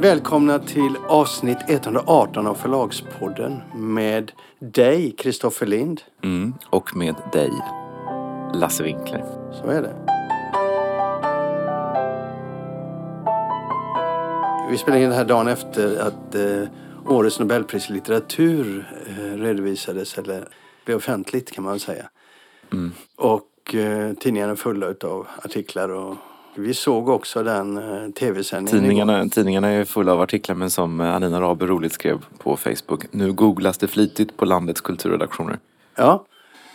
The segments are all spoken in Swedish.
Välkomna till avsnitt 118 av Förlagspodden med dig, Kristoffer Lind. Mm, och med dig, Lasse Winkler. Så är det. Vi spelar in den här dagen efter att eh, årets Nobelpris i litteratur eh, redovisades, eller blev offentligt kan man väl säga. Mm. Och eh, tidningarna är fulla av artiklar och vi såg också den eh, tv-sändningen. Tidningarna, tidningarna är fulla av artiklar men som eh, Anina Raber roligt skrev på Facebook. Nu googlas det flitigt på landets kulturredaktioner. Ja,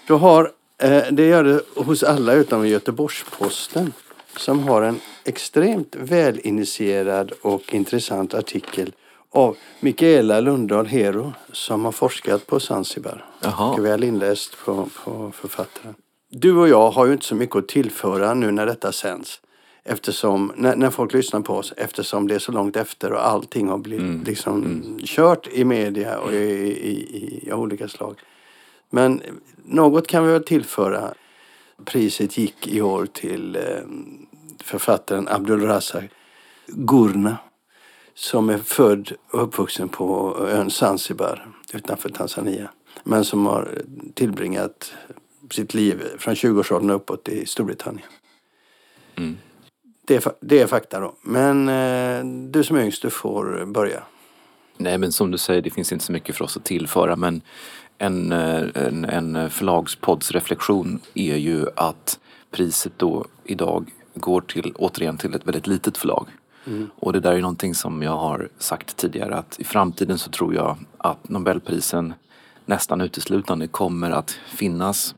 du har, eh, det gör det hos alla utom Göteborgs-Posten som har en extremt välinitierad och intressant artikel av Mikaela Lundahl Hero som har forskat på Zanzibar. Mycket väl inläst på, på författaren. Du och jag har ju inte så mycket att tillföra nu när detta sänds. Eftersom, när, när folk lyssnar på oss, eftersom det är så långt efter och allting har blivit liksom kört i media och i, i, i, i olika slag. Men något kan vi väl tillföra. Priset gick i år till eh, författaren Abdulrazak Gurna som är född och uppvuxen på ön Zanzibar utanför Tanzania. Men som har tillbringat sitt liv från 20-årsåldern uppåt i Storbritannien. Mm. Det, är, det är fakta då. Men eh, du som är yngst, du får börja. Nej men som du säger, det finns inte så mycket för oss att tillföra men en, eh, en, en förlagspoddsreflektion är ju att priset då idag går till, återigen till ett väldigt litet förlag. Och det där är någonting som jag har sagt tidigare att i framtiden så tror jag att Nobelprisen nästan uteslutande kommer att finnas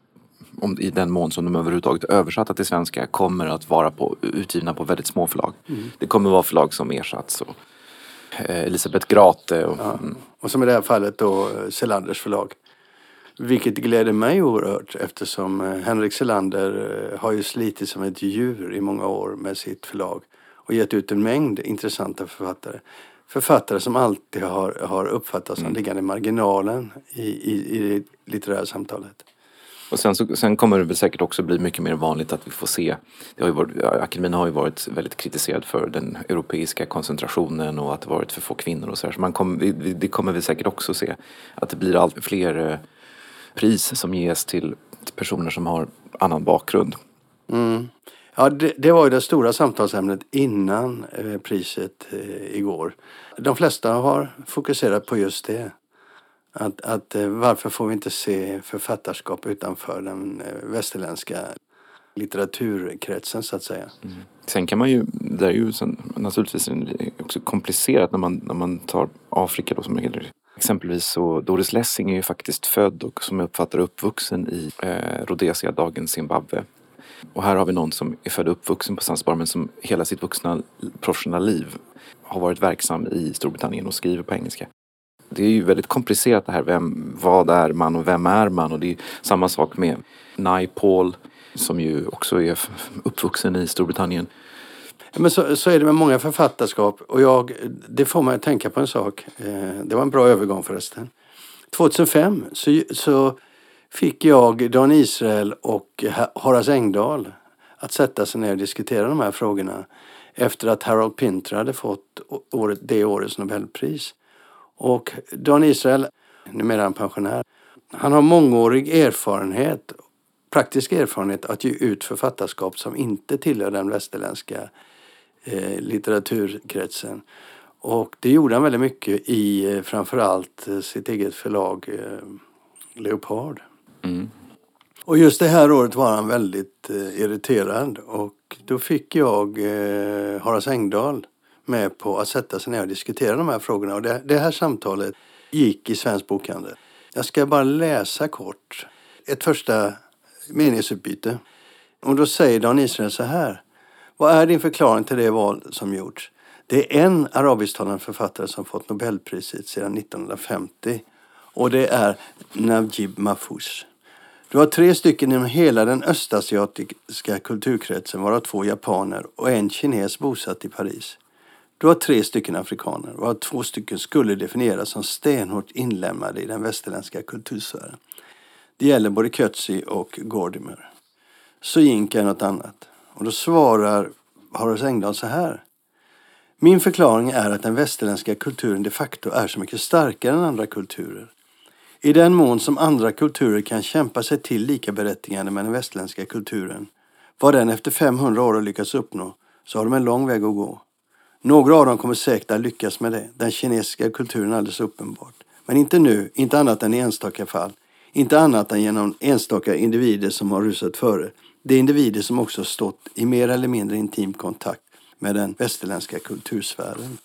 om, i den mån som de överhuvudtaget är översatta till svenska kommer att vara på, utgivna på väldigt små förlag. Det kommer vara förlag som Ersatz och eh, Elisabeth Grate och mm, Och som i det här fallet då eh, Selanders förlag. Vilket gläder mig oerhört eftersom eh, Henrik Selander eh, har ju slitit som ett djur i många år med sitt förlag och gett ut en mängd intressanta författare. Författare som alltid har, har uppfattats som liggande i marginalen i, i, i det litterära samtalet. Och sen, så, sen kommer det väl säkert också bli mycket mer vanligt att vi får se. Det har ju varit, akademin har ju varit väldigt kritiserad för den europeiska koncentrationen och att det varit för få kvinnor och så här. Så man kom, det kommer vi säkert också se. Att det blir allt fler eh, pris som ges till, personer som har annan bakgrund. Mm. Ja, det, det var ju det stora samtalsämnet innan eh, priset eh, igår. De flesta har fokuserat på just det. Att, att eh, varför får vi inte se författarskap utanför den eh, västerländska litteraturkretsen så att säga. Mm. Sen kan man ju, det är ju sen, naturligtvis också komplicerat när man, när man tar Afrika då som är Exempelvis så Doris Lessing är ju faktiskt född och som jag uppfattar uppvuxen i eh, Rhodesia, dagens Zimbabwe. Och här har vi någon som är född och uppvuxen på Zanzibar men som hela sitt vuxna professionella liv har varit verksam i Storbritannien och skriver på engelska. Det är ju väldigt komplicerat det här. Vem, vad är man och vem är man? Och det är samma sak med Naipaul som ju också är uppvuxen i Storbritannien. Ja, Men så, så är det med många författarskap och jag, det får mig att tänka på en sak. Eh, det var en bra övergång förresten. 2005 så, så fick jag Dan Israel och Horace Engdahl att sätta sig ner och diskutera de här frågorna efter att Harold Pinter hade fått året, det årets Nobelpris. Och Dan Israel, numera han pensionär, han har mångårig erfarenhet, praktisk erfarenhet att ge ut författarskap som inte tillhör den västerländska eh, litteraturkretsen. Och det gjorde han väldigt mycket i eh, framförallt eh, sitt eget förlag eh, Leopard. Mm. Och just det här året var han väldigt eh, irriterad och då fick jag eh, Horace Engdahl med på att sätta sig ner och diskutera de här frågorna. Och det, det här samtalet gick i Svensk Bokhandel. Jag ska bara läsa kort ett första meningsutbyte. Och då säger Dan Israel så här. Vad är din förklaring till det val som gjorts? Det är en arabisktalande författare som fått Nobelpriset sedan 1950 och det är Najib Mahfouz. Du har tre stycken inom hela den östasiatiska kulturkretsen varav två japaner och en kines bosatt i Paris. Du har tre stycken afrikaner varav två stycken skulle definieras som stenhårt inlämnade i den västerländska kultursfären. Det gäller både Coetzee och Gordimer. Soyinka är något annat. Och då svarar Horace Engdahl så här. Min förklaring är att den västerländska kulturen de facto är så mycket starkare än andra kulturer. I den mån som andra kulturer kan kämpa sig till lika berättigande med den västerländska kulturen, vad den efter 500 år har lyckats uppnå, så har de en lång väg att gå. Några av dem kommer säkert att lyckas med det, den kinesiska kulturen alldeles uppenbart. Men inte nu, inte annat än i enstaka fall. Inte annat än genom enstaka individer som har rusat före. Det är individer som också stått i mer eller mindre intim kontakt med den västerländska kultursfären.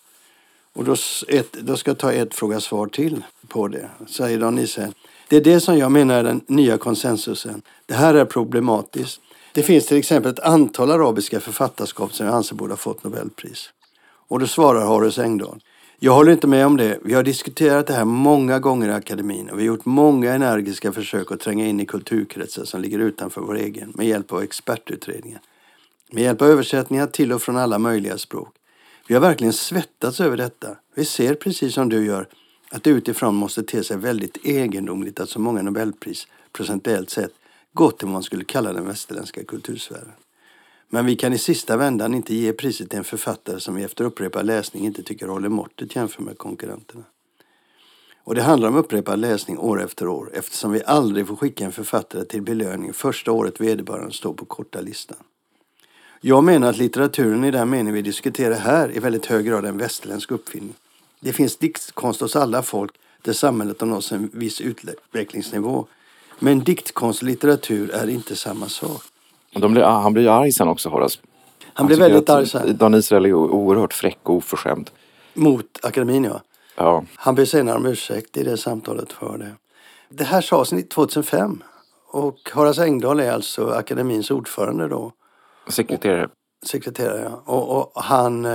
Och då, ett, då ska jag ta ett fråga-svar till på det. Säger Dan Nisse. Det är det som jag menar är den nya konsensusen. Det här är problematiskt. Det finns till exempel ett antal arabiska författarskap som jag anser borde ha fått Nobelpris. Och då svarar Horace Engdahl. Jag håller inte med om det. Vi har diskuterat det här många gånger i akademin och vi har gjort många energiska försök att tränga in i kulturkretsar som ligger utanför vår egen med hjälp av expertutredningar. Med hjälp av översättningar till och från alla möjliga språk. Vi har verkligen svettats över detta. Vi ser precis som du gör att det utifrån måste te sig väldigt egendomligt att så många Nobelpris procentuellt sett gått till vad man skulle kalla den västerländska kultursfären. Men vi kan i sista vändan inte ge priset till en författare som vi efter upprepad läsning inte tycker håller måttet jämfört med konkurrenterna. Och det handlar om upprepad läsning år efter år eftersom vi aldrig får skicka en författare till belöning första året vederbörande står på korta listan. Jag menar att litteraturen i den mening vi diskuterar här i väldigt hög grad en västerländsk uppfinning. Det finns diktkonst hos alla folk där samhället har nått en viss utvecklingsnivå. Men diktkonst och litteratur är inte samma sak. Blir, han blir ju arg sen också Horace. Han, han blir väldigt arg sen. Dan Israel är oerhört fräck och oförskämd. Mot akademin ja. ja. Han ber senare om ursäkt i det samtalet för det. Det här sades 2005. Och Horace Engdahl är alltså akademins ordförande då. Sekreterare. Sekreterare, ja. Och, och han...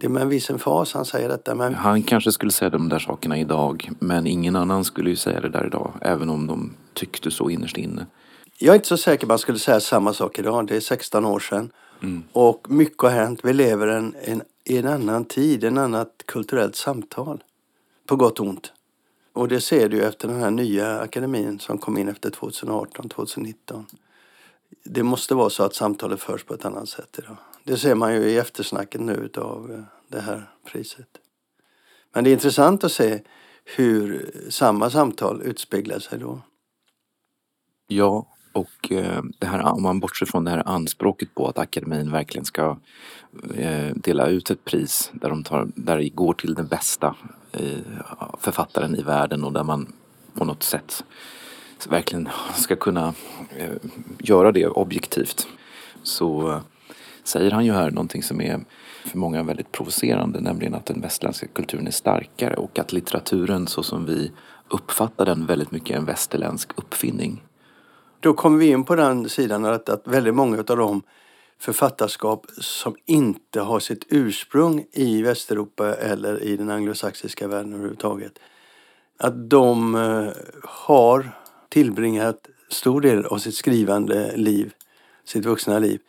Det är med en viss emfas han säger detta. Men... Han kanske skulle säga de där sakerna idag. Men ingen annan skulle ju säga det där idag. Även om de tyckte så innerst inne. Jag är inte så säker på att man skulle säga samma sak idag. Det är 16 år sedan. Mm. Och mycket har hänt. Vi lever en, en, i en annan tid, en annat kulturellt samtal. På gott och ont. Och det ser du efter den här nya akademin som kom in efter 2018, 2019 det måste vara så att samtalet förs på ett annat sätt idag. Det ser man ju i eftersnacket nu av eh, det här priset. Men det är intressant att se hur samma samtal utspeglar sig då. Ja, och eh, det här, om man bortser från det här anspråket på att akademin verkligen ska eh, dela ut ett pris där, de tar, där det går till den bästa författaren i världen och där man på något sätt verkligen ska kunna göra det objektivt så säger han ju här någonting som är för många väldigt provocerande, nämligen att den västerländska kulturen är starkare och att litteraturen så som vi uppfattar den väldigt mycket är en västerländsk uppfinning. Då kommer vi in på den sidan att, att väldigt många av de författarskap som inte har sitt ursprung i Västeuropa eller i den anglosaxiska världen överhuvudtaget. Att de eh, har tillbringat stor del av sitt skrivande liv, sitt vuxna liv,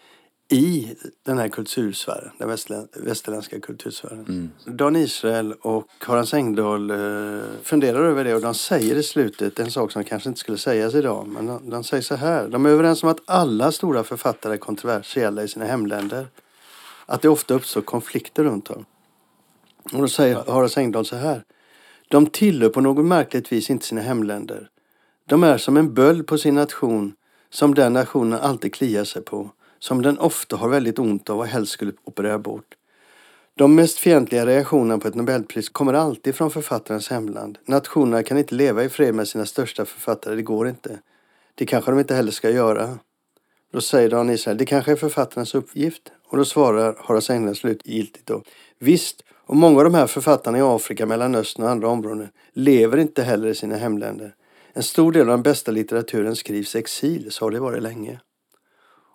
i den här kultursfären, den västerländska kultursfären. Mm. Dan Israel och Horace Engdahl eh, funderar över det och de säger i slutet en sak som kanske inte skulle sägas idag. Men de, de säger så här. De är överens om att alla stora författare är kontroversiella i sina hemländer. Att det ofta uppstår konflikter runt dem. Och då säger Horace Engdahl så här. De tillhör på något märkligt vis inte sina hemländer. De är som en böld på sin nation, som den nationen alltid kliar sig på, som den ofta har väldigt ont av och helst skulle operera bort. De mest fientliga reaktionerna på ett Nobelpris kommer alltid från författarens hemland. Nationerna kan inte leva i fred med sina största författare, det går inte. Det kanske de inte heller ska göra. Då säger Dan Israel, det kanske är författarens uppgift. Och då svarar Horace Engdahl slutgiltigt då. Visst, och många av de här författarna i Afrika, Mellanöstern och andra områden lever inte heller i sina hemländer. En stor del av den bästa litteraturen skrivs i exil, så har det varit länge.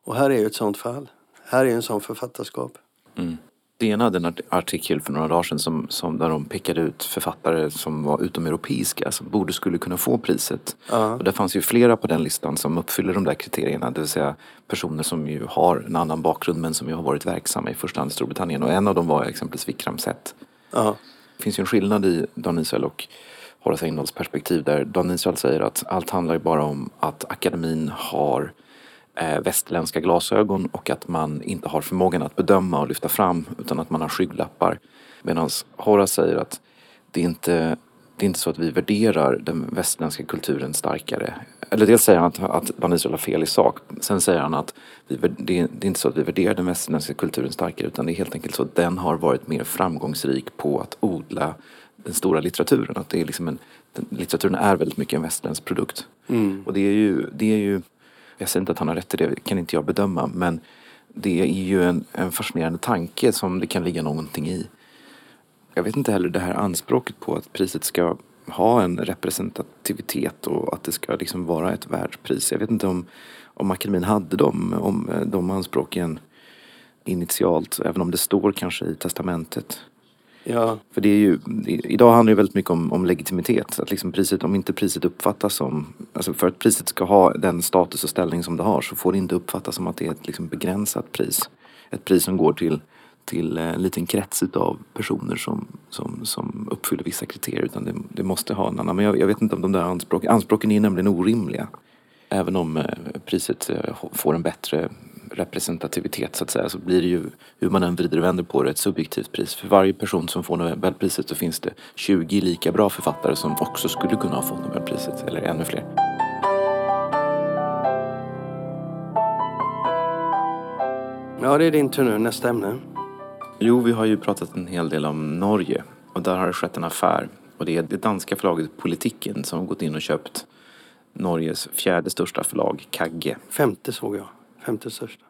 Och här är ju ett sånt fall. Här är en sån författarskap. Mm. DN hade en artikel för några dagar sedan som, som, där de pekade ut författare som var utomeuropeiska som borde skulle kunna få priset. Uh Och det fanns ju flera på den listan som uppfyller de där kriterierna. Det vill säga personer som ju har en annan bakgrund men som ju har varit verksamma i första hand i Storbritannien. Och en av dem var exempelvis Vikram Seth. Uh Det finns ju en skillnad i Dan Israel och Horace Engdahls perspektiv där Dan Israel säger att allt handlar bara om att akademin har västerländska glasögon och att man inte har förmågan att bedöma och lyfta fram utan att man har skygglappar. Medan Horace säger att det är inte det är inte så att vi värderar den västerländska kulturen starkare. Eller dels säger han att, att Ban Israel har fel i sak. Sen säger han att vi, det, är inte så att vi värderar den västerländska kulturen starkare utan det är helt enkelt så att den har varit mer framgångsrik på att odla den stora litteraturen. Att det är liksom en, litteraturen är väldigt mycket en västerländsk produkt. Mm. Och det är, ju, det är ju, jag säger inte att han har rätt i det, kan inte jag bedöma, men det är ju en, en fascinerande tanke som det kan ligga någonting i. Jag vet inte heller det här anspråket på att priset ska ha en representativitet och att det ska liksom vara ett världspris. Jag vet inte om, om akademin hade de, om eh, de anspråken initialt, även om det står kanske i testamentet. Ja. För det är ju, idag handlar det väldigt mycket om, om legitimitet. Att liksom priset, om inte priset uppfattas som, alltså för att priset ska ha den status och ställning som det har så får det inte uppfattas som att det är ett liksom begränsat pris. Ett pris som går till, till eh, en liten krets av personer som, som, som uppfyller vissa kriterier. Utan det, det måste ha en annan, men jag, jag vet inte om de där anspråken, anspråken är nämligen orimliga. Även om eh, priset eh, får en bättre representativitet så att säga så blir det ju hur man än vrider och vänder på det ett subjektivt pris. För varje person som får Nobelpriset så finns det 20 lika bra författare som också skulle kunna ha fått Nobelpriset eller ännu fler. Ja, det är din tur nu. Nästa ämne. Jo, vi har ju pratat en hel del om Norge och där har det skett en affär och det är det danska förlaget Politiken som gått in och köpt Norges fjärde största förlag, Kagge. Femte såg jag. Femte största.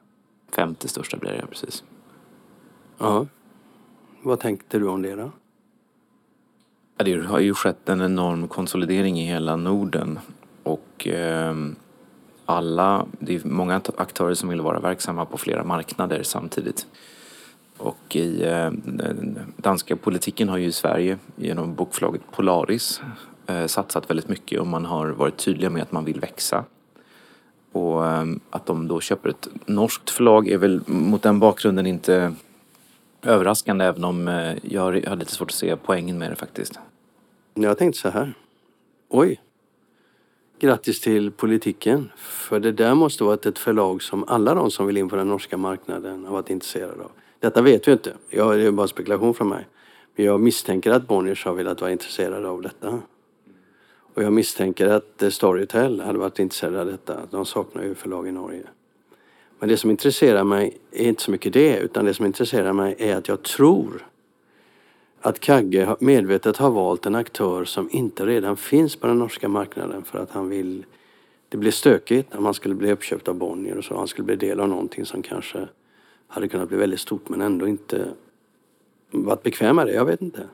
Femte största blir det, precis. Ja. Vad tänkte du om det då? Ja, det har ju skett en enorm konsolidering i hela Norden och eh, alla, det är många aktörer som vill vara verksamma på flera marknader samtidigt. Och i eh, den danska politiken har ju Sverige genom bokförlaget Polaris eh, satsat väldigt mycket och man har varit tydliga med att man vill växa. Och ehm, att de då köper ett norskt förlag är väl mot den bakgrunden inte överraskande även om eh, jag har lite svårt att se poängen med det faktiskt. Jag tänkte så här. Oj. Grattis till politiken. För det där måste vara ett förlag som alla de som vill in på den norska marknaden har varit intresserade av. Detta vet vi inte. Det är bara spekulation från mig. Men jag misstänker att Bonniers har velat vara intresserade av detta. Och jag misstänker att Storytel hade varit intresserade av detta. De saknar ju förlag i Norge. Men det som intresserar mig är inte så mycket det, utan det som intresserar mig är att jag tror att Kagge medvetet har valt en aktör som inte redan finns på den norska marknaden för att han vill... Det blir stökigt om han skulle bli uppköpt av Bonnier och så. Han skulle bli del av någonting som kanske hade kunnat bli väldigt stort men ändå inte varit bekväm med det. Jag vet inte.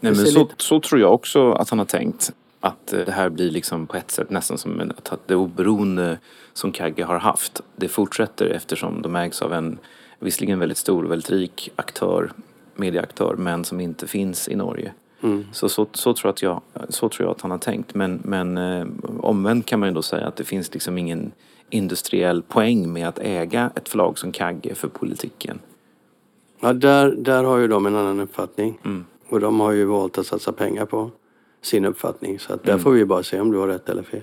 Nej, men så, så tror jag också att han har tänkt. Att eh, det här blir liksom på ett sätt nästan som en, att det oberoende som Kagge har haft, det fortsätter eftersom de ägs av en visserligen väldigt stor och väldigt rik aktör, medieaktör, men som inte finns i Norge. Mm. Så, så, så, tror att jag, så tror jag att han har tänkt. Men, men eh, omvänt kan man ju då säga att det finns liksom ingen industriell poäng med att äga ett förlag som Kagge för politiken. Ja, där, där har ju de en annan uppfattning. Mm. Och de har ju valt att satsa pengar på sin uppfattning. Så att där mm. får vi bara se om du har rätt eller fel.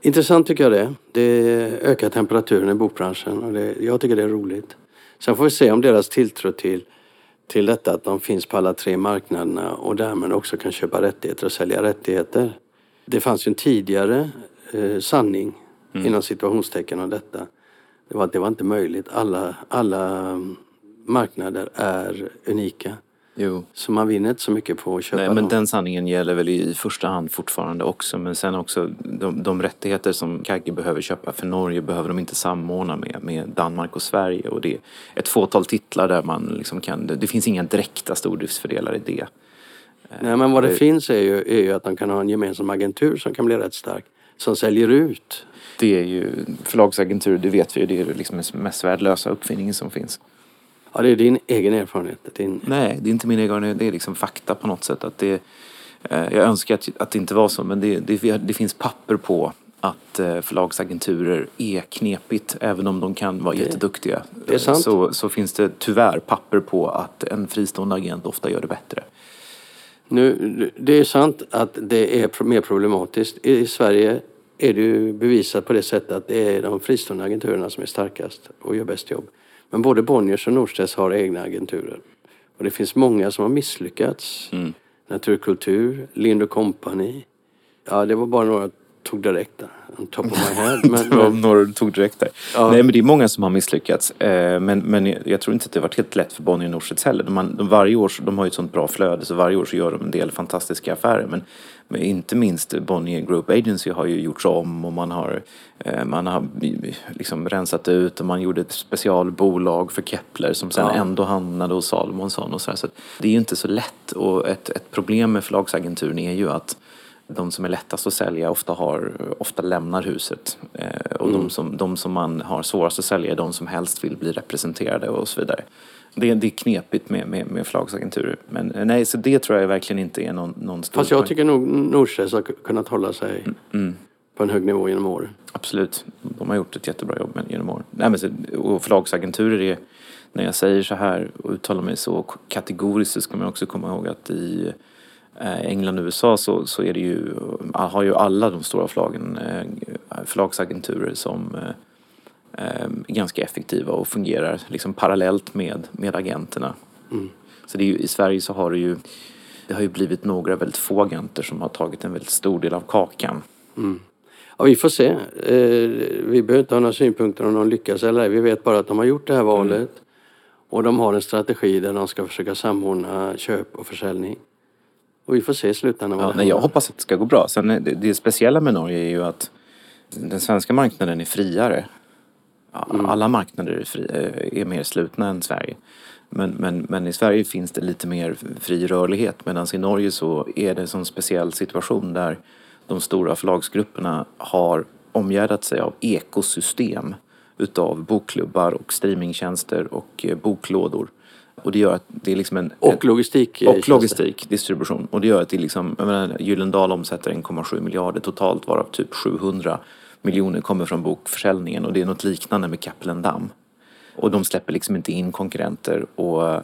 Intressant tycker jag det. Det ökar temperaturen i bokbranschen och det, jag tycker det är roligt. Sen får vi se om deras tilltro till, till detta att de finns på alla tre marknaderna och därmed också kan köpa rättigheter och sälja rättigheter. Det fanns ju en tidigare eh, sanning mm. inom situationstecken om detta. Det var att det var inte möjligt. Alla, alla marknader är unika. Jo. Så man vinner inte så mycket på att köpa Nej, men dem. den sanningen gäller väl i första hand fortfarande också. Men sen också de, de rättigheter som Kagge behöver köpa för Norge behöver de inte samordna med, med Danmark och Sverige. Och det är ett fåtal titlar där man liksom kan, det finns inga direkta stordriftsfördelar i det. Nej men vad det, det finns är ju, är ju att de kan ha en gemensam agentur som kan bli rätt stark. Som säljer ut. Det är ju förlagsagentur, det vet vi ju, det är liksom den mest värdelösa uppfinningen som finns. Ja, det är din egen erfarenhet. Din... Nej, det är inte min egen erfarenhet. Det är liksom fakta på något sätt. Att det, eh, jag önskar att, att det inte var så, men det, det, det finns papper på att eh, förlagsagenturer är knepigt. Även om de kan vara det, jätteduktiga. Det är sant. Så, så finns det tyvärr papper på att en fristående agent ofta gör det bättre. Nu, det är sant att det är mer problematiskt. I Sverige är det ju bevisat på det sättet att det är de fristående agenturerna som är starkast och gör bäst jobb. Men både Bonniers och Norstedts har egna agenturer. Och det finns många som har misslyckats. Mm. Naturkultur, Lind Company. Ja, det var bara några tog direkt där. On top of my head. Men, Det var men, några du tog direkt där. Ja. Nej men det är många som har misslyckats. Eh, Men, men jag- tror inte att det har varit helt lätt för Bonnier och Norstedts heller. De, har- de, varje år, de har ju ett sånt bra flöde så varje år så gör de en del fantastiska affärer. Men, men inte minst Bonnier Group Agency har ju gjorts om och man har, eh, man har liksom rensat ut och man gjorde ett specialbolag för Kepler som sen Ja. ändå hamnade hos Salomonsson och så, här. så det är ju inte så lätt och ett, ett problem med förlagsagenturen är ju att de som är lättast att sälja ofta, har, ofta lämnar huset. Eh, och de, som, de som man har svårast att sälja är de som helst vill bli representerade och så vidare. Det, är- det är knepigt med, med, med förlagsagenturer. Men eh, nej, så det tror jag verkligen inte är någon, någon stor fast jag tycker nog Norstedts har kunnat hålla sig Mm, på en hög nivå genom åren. absolut, de har gjort ett jättebra jobb genom åren. Nej, men så, och förlagsagenturer är, när jag säger så här och uttalar mig så kategoriskt så ska man också komma ihåg att i England och USA så, så är det ju, har ju alla de stora förlagen eh, förlagsagenturer som eh, eh, är ganska effektiva och fungerar liksom parallellt med, med agenterna. Mm. Så det är ju, i Sverige så har det ju det har ju blivit några väldigt få agenter som har tagit en väldigt stor del av kakan. Ja, vi får se. Eh, vi behöver inte ha några synpunkter om de lyckas eller ej. Vi vet bara att de har gjort det här valet. Och de har en strategi där de ska försöka samordna köp och försäljning. Och vi får se i slutändan vad Ja, nej, jag hoppas att det ska gå bra. Sen är det, det speciella med Norge är ju att den svenska marknaden är friare. Ja, Alla marknader är, fri, eh, är mer slutna än Sverige. Men, men, men i Sverige finns det lite mer fri rörlighet medan i Norge så är det en sån speciell situation där de stora förlagsgrupperna har omgärdat sig av ekosystem utav bokklubbar och streamingtjänster och eh, boklådor. Och det gör att det är liksom en... Och logistik. eh, Och logistik, distribution. Och det gör att det liksom, jag menar, Gyllendal omsätter 1,7 miljarder totalt varav typ 700 miljoner kommer från bokförsäljningen och det är något liknande med Kapellen Damm. Och de släpper liksom inte in konkurrenter och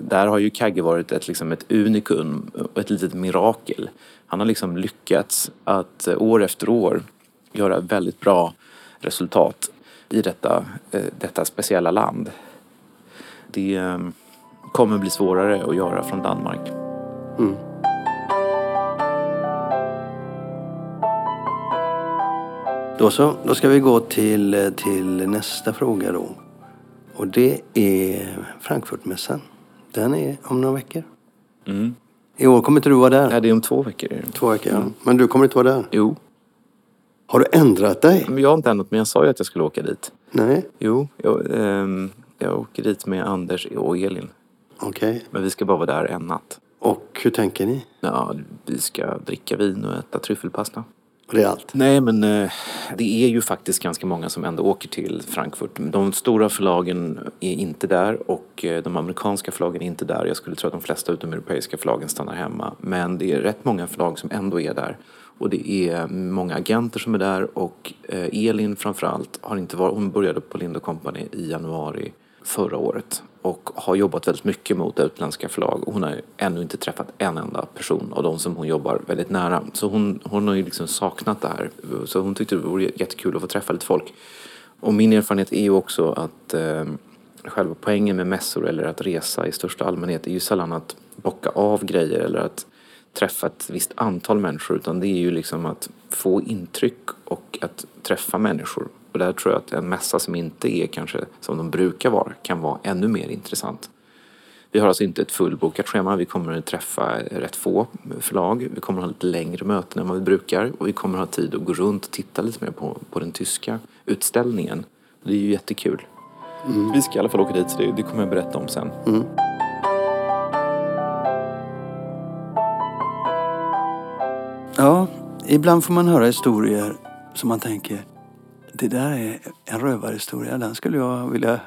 där har ju Kagge varit ett, liksom ett unikum och ett litet mirakel. Han har liksom lyckats att eh, år efter år göra väldigt bra resultat i detta, eh, detta speciella land. Det eh, kommer bli svårare att göra från Danmark. Mm. Då så, då ska vi gå till, till nästa fråga då. Och det är Frankfurtmässan. Den är om några veckor. Mm. I år kommer inte du vara där. Nej, det är om två veckor. Två veckor, ja. Men du kommer inte vara där. Jo, Har du ändrat dig? men jag har inte ändrat men jag sa ju att jag skulle åka dit. Nej, Jo, jag, ehm, jag åker dit med Anders och Elin. Okej. Men vi ska bara vara där en natt. Och hur tänker ni? Ja, vi ska dricka vin och äta tryffelpasta. Och det är allt? Nej, men eh, det är ju faktiskt ganska många som ändå åker till Frankfurt. De stora förlagen är inte där och eh, de amerikanska förlagen är inte där. Jag skulle tro att de flesta utomeuropeiska förlagen stannar hemma. Men det är rätt många förlag som ändå är där. Och det är många agenter som är där och eh, Elin framförallt har inte varit, hon började på Lind Company i januari förra året och har jobbat väldigt mycket mot utländska förlag hon har ännu inte träffat en enda person av de som hon jobbar väldigt nära. Så hon, hon har ju liksom saknat det här. Så hon tyckte det vore jättekul att få träffa lite folk. Och min erfarenhet är ju också att eh, själva poängen med mässor eller att resa i största allmänhet är ju sällan att bocka av grejer eller att träffa ett visst antal människor utan det är ju liksom att få intryck och att träffa människor. Och där tror jag att en mässa som inte är kanske som de brukar vara kan vara ännu mer intressant. Vi har alltså inte ett fullbokat schema. Vi kommer att träffa rätt få förlag. Vi kommer att ha lite längre möten än vad vi brukar och vi kommer att ha tid att gå runt och titta lite mer på, på den tyska utställningen. Det är ju jättekul. Vi ska i alla fall åka dit så det, det kommer jag berätta om sen. Ja, ibland får man höra historier som man tänker, det där är en rövarhistoria, den skulle jag vilja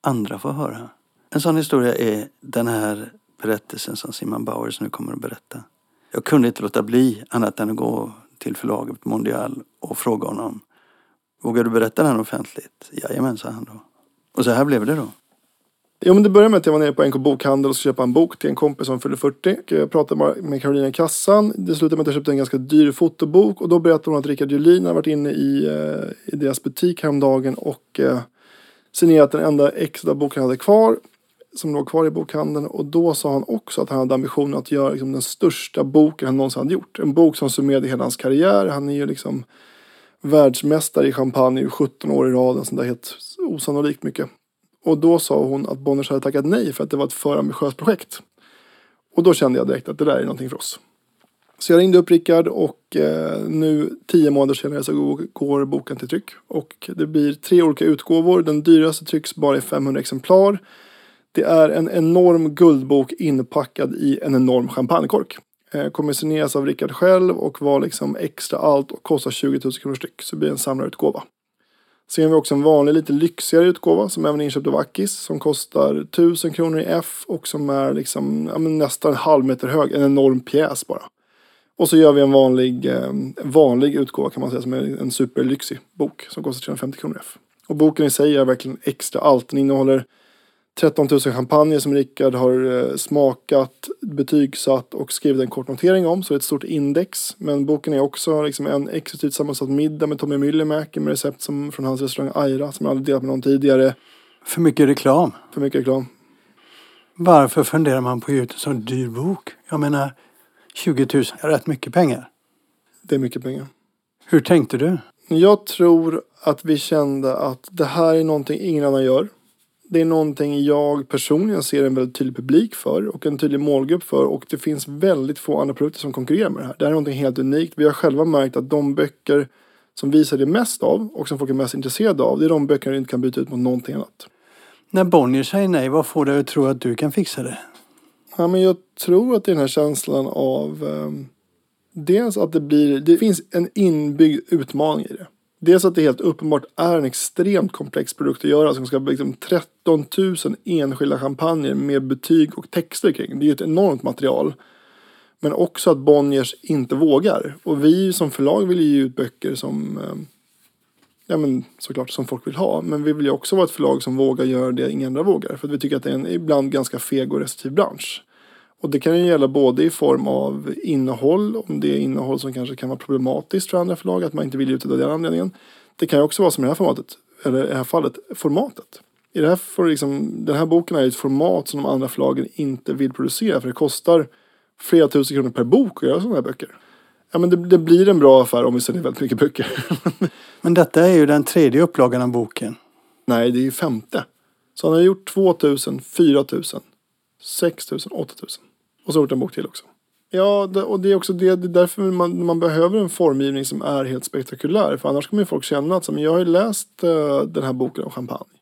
andra få höra. En sån historia är den här berättelsen som Simon Bowers nu kommer att berätta. Jag kunde inte låta bli annat än att gå till förlaget Mondial och fråga honom, vågar du berätta den offentligt? Jajamän, sa han då. Och så här blev det då. Jo men det började med att jag var nere på NK Bokhandel och skulle köpa en bok till en kompis som fyllde 40. Jag pratade med Karolina i kassan. Det slutade med att jag köpte en ganska dyr fotobok och då berättade hon att Rickard Julin har varit inne i, eh, i deras butik häromdagen och eh, signerat den enda extra boken han hade kvar som låg kvar i bokhandeln och då sa han också att han hade ambitionen att göra liksom, den största boken han någonsin hade gjort. En bok som summerade hela hans karriär. Han är ju liksom världsmästare i champagne i 17 år i rad. Sånt där helt osannolikt mycket. Och då sa hon att Bonniers hade tackat nej för att det var ett för ambitiöst projekt. Och då kände jag direkt att det där är någonting för oss. Så jag ringde upp Rickard och eh, nu tio månader senare så går boken till tryck. Och det blir tre olika utgåvor. Den dyraste trycks bara i 500 exemplar. Det är en enorm guldbok inpackad i en enorm champagnekork. Eh, kommer signeras av Rickard själv och var liksom extra allt och kostar 20 000 kronor styck. Så det blir en samlarutgåva. Sen har vi också en vanlig lite lyxigare utgåva som även är inköpt av Akis som kostar 1000 kronor i F och som är liksom ja, nästan en halv meter hög. En enorm pjäs bara. Och så gör vi en vanlig, eh, vanlig utgåva kan man säga som är en superlyxig bok som kostar 350 kronor i F. Och boken i sig är verkligen extra allt. Den innehåller 13 000 champagner som Rickard har eh, smakat, betygsatt och skrivit en kort notering om. Så det är ett stort index. Men boken är också liksom en exklusivt sammansatt middag med Tommy Myllymäki med recept som, från hans restaurang Aira som jag aldrig delat med någon tidigare. För mycket reklam. För mycket reklam. Varför funderar man på att ge ut en så dyr bok? Jag menar, 20 000 är rätt mycket pengar. Det är mycket pengar. Hur tänkte du? Jag tror att vi kände att det här är någonting ingen annan gör. Det är någonting jag personligen ser en väldigt tydlig publik för och en tydlig målgrupp för och det finns väldigt få andra produkter som konkurrerar med det här. Det här är någonting helt unikt. Vi har själva märkt att de böcker som vi säljer mest av och som folk är mest intresserade av det är de böcker du inte kan byta ut mot någonting annat. När Bonnier säger nej, vad får dig att tro att du kan fixa det? Ja, men jag tror att det är den här känslan av um, dels att det blir, det finns en inbyggd utmaning i det. Dels att det helt uppenbart är en extremt komplex produkt att göra som ska liksom 13 000 enskilda champagner med betyg och texter kring. Det är ju ett enormt material. Men också att Bonniers inte vågar. Och vi som förlag vill ju ge ut böcker som eh, ja men såklart som folk vill ha. Men vi vill ju också vara ett förlag som vågar göra det inga andra vågar. För att vi tycker att det är en ibland ganska feg och restriktiv bransch. Och det kan ju gälla både i form av innehåll, om det är innehåll som kanske kan vara problematiskt för andra förlag, att man inte vill ut av den anledningen. Det kan ju också vara som i det här formatet, eller i det här fallet, formatet. I det här får liksom, den här boken är ett format som de andra förlagen inte vill producera för det kostar flera tusen kronor per bok att göra sådana här böcker. Ja men det, det blir en bra affär om vi säljer väldigt mycket böcker. men detta är ju den tredje upplagan av boken. Nej, det är ju femte. Så han har gjort 2000, 4000, 6000, 8000. Och så har gjort en bok till också. Ja, och det är också det, det är därför man, man behöver en formgivning som är helt spektakulär. För annars kommer ju folk känna att jag har ju läst uh, den här boken om champagne.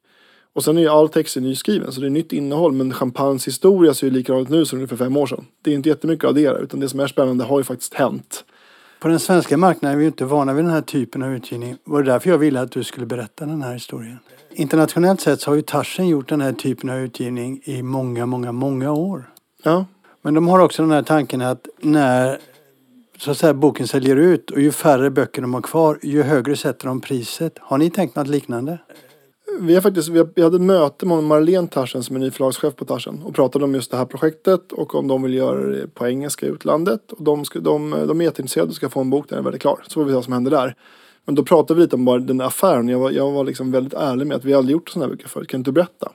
Och sen är ju all text nyskriven så det är nytt innehåll. Men champagnes historia ser ju likadant nu som för fem år sedan. Det är inte jättemycket att addera utan det som är spännande har ju faktiskt hänt. På den svenska marknaden är vi ju inte vana vid den här typen av utgivning. Var det därför jag ville att du skulle berätta den här historien? Internationellt sett så har ju Taschen gjort den här typen av utgivning i många, många, många år. Ja. Men de har också den här tanken att när så att säga, boken säljer ut och ju färre böcker de har kvar, ju högre sätter de priset. Har ni tänkt något liknande? Vi, har faktiskt, vi, hade ett möte med Marlene Tarsen som är ny förlagschef på Tarsen och pratade om just det här projektet och om de vill göra det på engelska i utlandet. Och de, ska, de, de är jätteintresserade och ska få en bok när den är väldigt klar. Så får vi se vad som händer där. Men då pratade vi lite om bara den affären. Jag var, jag var liksom väldigt ärlig med att vi aldrig gjort sådana här böcker förut. Kan du inte berätta?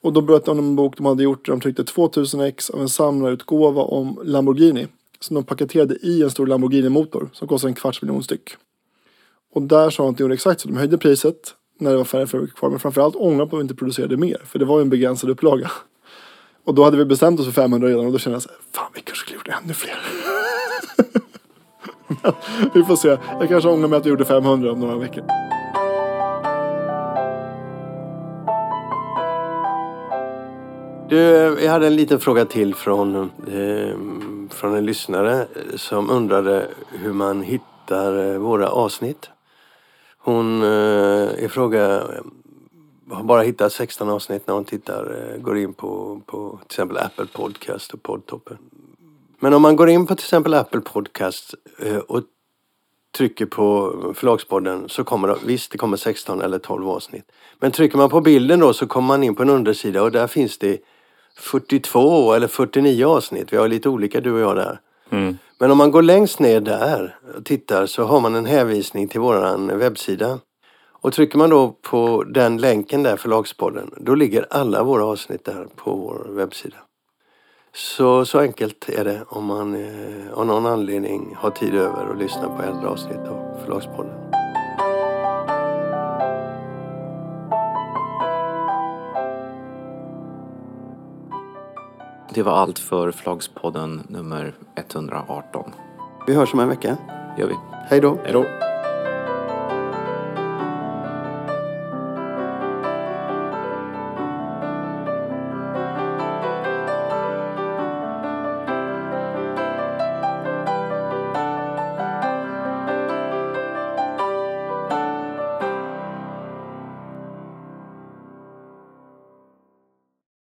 Och då berättade de om en bok de hade gjort där de tryckte 2000 ex av en samlarutgåva om Lamborghini. Som de paketerade i en stor Lamborghini-motor som kostade en kvarts miljon styck. Och där sa de att de gjorde exakt så. De höjde priset när det var färre fabriker kvar. Men framförallt ångrade på att vi inte producerade mer. För det var ju en begränsad upplaga. Och då hade vi bestämt oss för 500 redan och då kände jag så här, fan vi kanske skulle gjort ännu fler. vi får se. Jag kanske ångrar mig att vi gjorde 500 om några veckor. Du, jag hade en liten fråga till från, eh, från en lyssnare som undrade hur man hittar eh, våra avsnitt. Hon eh, i fråga har bara hittat 16 avsnitt när hon tittar, eh, går in på, på till exempel Apple Podcast och Poddtoppen. Men om man går in på till exempel Apple Podcast eh, och trycker på Förlagspodden så kommer det, visst det kommer 16 eller 12 avsnitt. Men trycker man på bilden då så kommer man in på en undersida och där finns det 42 eller 49 avsnitt. Vi har lite olika du och jag där. Mm. Men om man går längst ner där och tittar så har man en hänvisning till våran webbsida. Och trycker man då på den länken där, Förlagspodden, då ligger alla våra avsnitt där på vår webbsida. Så, så enkelt är det om man eh, av någon anledning har tid över att lyssna på äldre avsnitt av Förlagspodden. Det var allt för Förlagspodden nummer 118. Vi hörs om en vecka. gör vi. Hej då! Hej då!